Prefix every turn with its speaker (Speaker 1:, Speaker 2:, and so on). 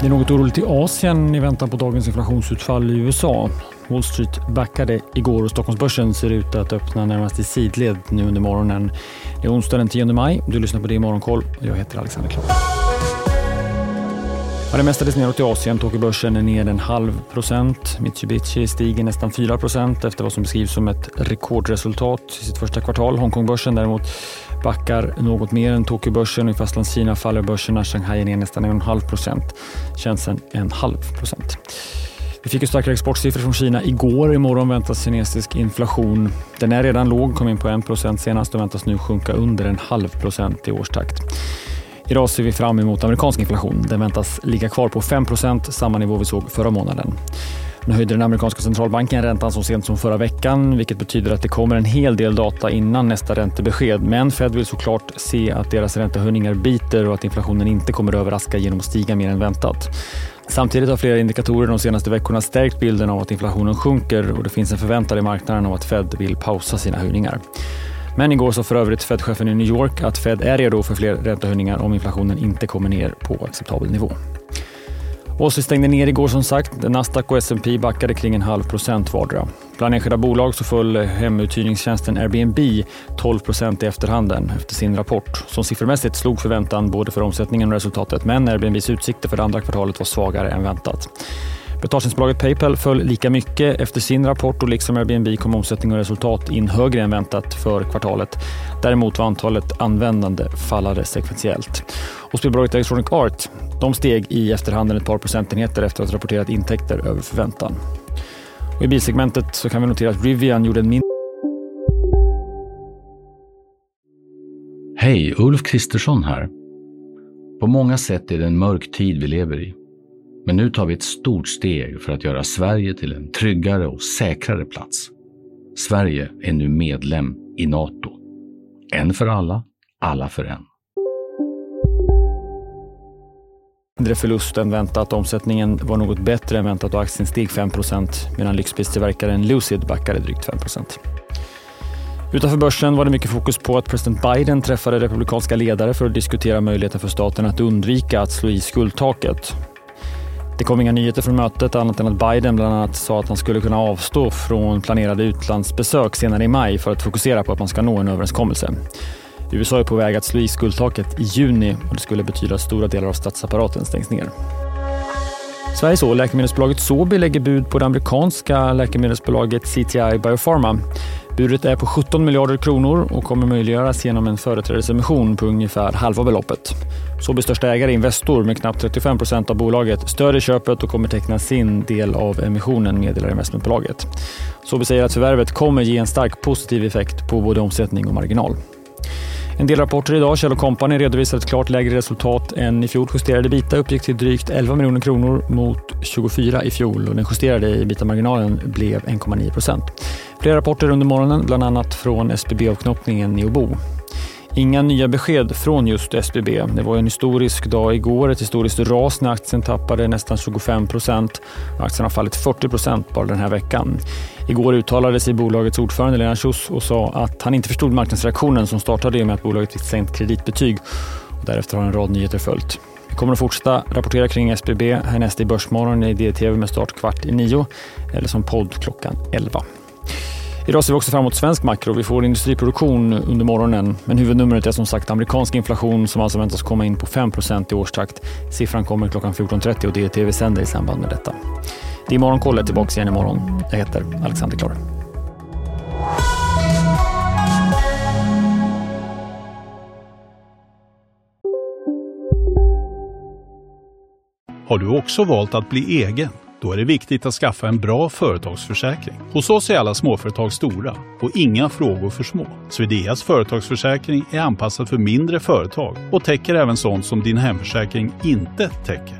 Speaker 1: Det är något oroligt i Asien i väntan på dagens inflationsutfall i USA. Wall Street backade igår och Stockholmsbörsen ser ut att öppna närmast i sidled nu under morgonen. Det är onsdag den 10 maj. Du lyssnar på det i Morgonkoll. Jag heter Alexander Klar. Ja, det mesta neråt i Asien. Tokyobörsen är ner en halv procent. Mitsubishi stiger nästan 4 procent efter vad som beskrivs som ett rekordresultat i sitt första kvartal. Hongkongbörsen däremot backar något mer än Tokyobörsen i Fastlandskina faller börserna. Shanghai är ner nästan en halv procent. Shenzhen en halv procent. Vi fick ju starkare exportsiffror från Kina igår. Imorgon väntas kinesisk inflation. Den är redan låg, kom in på 1 procent senast och väntas nu sjunka under en halv procent i årstakt. Idag ser vi fram emot amerikansk inflation. Den väntas ligga kvar på 5% samma nivå vi såg förra månaden. Nu höjde den amerikanska centralbanken räntan så sent som förra veckan, vilket betyder att det kommer en hel del data innan nästa räntebesked. Men Fed vill såklart se att deras räntehöjningar biter och att inflationen inte kommer överraska genom att stiga mer än väntat. Samtidigt har flera indikatorer de senaste veckorna stärkt bilden av att inflationen sjunker och det finns en förväntan i marknaden om att Fed vill pausa sina höjningar. Men igår sa för övrigt Fed-chefen i New York att Fed är redo för fler räntehöjningar om inflationen inte kommer ner på acceptabel nivå. Wall Street stängde ner igår som sagt. Nasdaq och S&P backade kring en halv procent vardera. Bland enskilda bolag så föll hemuthyrningstjänsten Airbnb 12 procent i efterhanden efter sin rapport som siffermässigt slog förväntan både för omsättningen och resultatet. Men Airbnbs utsikter för det andra kvartalet var svagare än väntat. Betaltjänstbolaget Paypal föll lika mycket efter sin rapport och liksom Airbnb kom omsättning och resultat in högre än väntat för kvartalet. Däremot var antalet användande fallade sekventiellt. Och spelbolaget Electronic Art de steg i efterhand ett par procentenheter efter att ha rapporterat intäkter över förväntan. Och I bilsegmentet så kan vi notera att Rivian gjorde en mindre
Speaker 2: Hej, Ulf Kristersson här. På många sätt är det en mörk tid vi lever i. Men nu tar vi ett stort steg för att göra Sverige till en tryggare och säkrare plats. Sverige är nu medlem i Nato. En för alla, alla för en.
Speaker 1: mindre förlust än väntat. Omsättningen var något bättre än väntat och aktien steg 5% medan lyxpristillverkaren Lucid backade drygt 5% Utanför börsen var det mycket fokus på att president Biden träffade republikanska ledare för att diskutera möjligheten för staten att undvika att slå i skuldtaket. Det kom inga nyheter från mötet annat än att Biden bland annat sa att han skulle kunna avstå från planerade utlandsbesök senare i maj för att fokusera på att man ska nå en överenskommelse. USA är på väg att slå i skuldtaket i juni och det skulle betyda att stora delar av statsapparaten stängs ner. Sveriges och läkemedelsbolaget Sobi lägger bud på det amerikanska läkemedelsbolaget CTI Biopharma. Budet är på 17 miljarder kronor och kommer möjliggöras genom en företrädesemission på ungefär halva beloppet. Sobis största ägare Investor med knappt 35 procent av bolaget stödjer köpet och kommer teckna sin del av emissionen, meddelar investmentbolaget. Sobi säger att förvärvet kommer ge en stark positiv effekt på både omsättning och marginal. En del rapporter idag. Kjell Company redovisar ett klart lägre resultat än i fjol. Justerade bita uppgick till drygt 11 miljoner kronor mot 24 i fjol och den justerade ebitda-marginalen blev 1,9 procent. Flera rapporter under morgonen, bland annat från SBB-avknoppningen Neobo. Inga nya besked från just SBB. Det var en historisk dag igår, ett historiskt ras när aktien tappade nästan 25 procent. Aktien har fallit 40 procent bara den här veckan. Igår uttalade sig bolagets ordförande Lena Schuss och sa att han inte förstod marknadsreaktionen som startade i och med att bolaget fick sänkt kreditbetyg. Och därefter har en rad nyheter följt. Vi kommer att fortsätta rapportera kring SBB härnäst i Börsmorgon i DTV med start kvart i nio eller som podd klockan 11. Idag ser vi också fram emot svensk makro. Vi får industriproduktion under morgonen. Men huvudnumret är som sagt amerikansk inflation som alltså väntas komma in på 5% i årstakt. Siffran kommer klockan 14.30 och DTV sänder i samband med detta. Det är Morgonkollet tillbaka igen imorgon. Jag heter Alexander Klar.
Speaker 3: Har du också valt att bli egen? Då är det viktigt att skaffa en bra företagsförsäkring. Hos oss är alla småföretag stora och inga frågor för små. Swedeas företagsförsäkring är anpassad för mindre företag och täcker även sånt som din hemförsäkring inte täcker.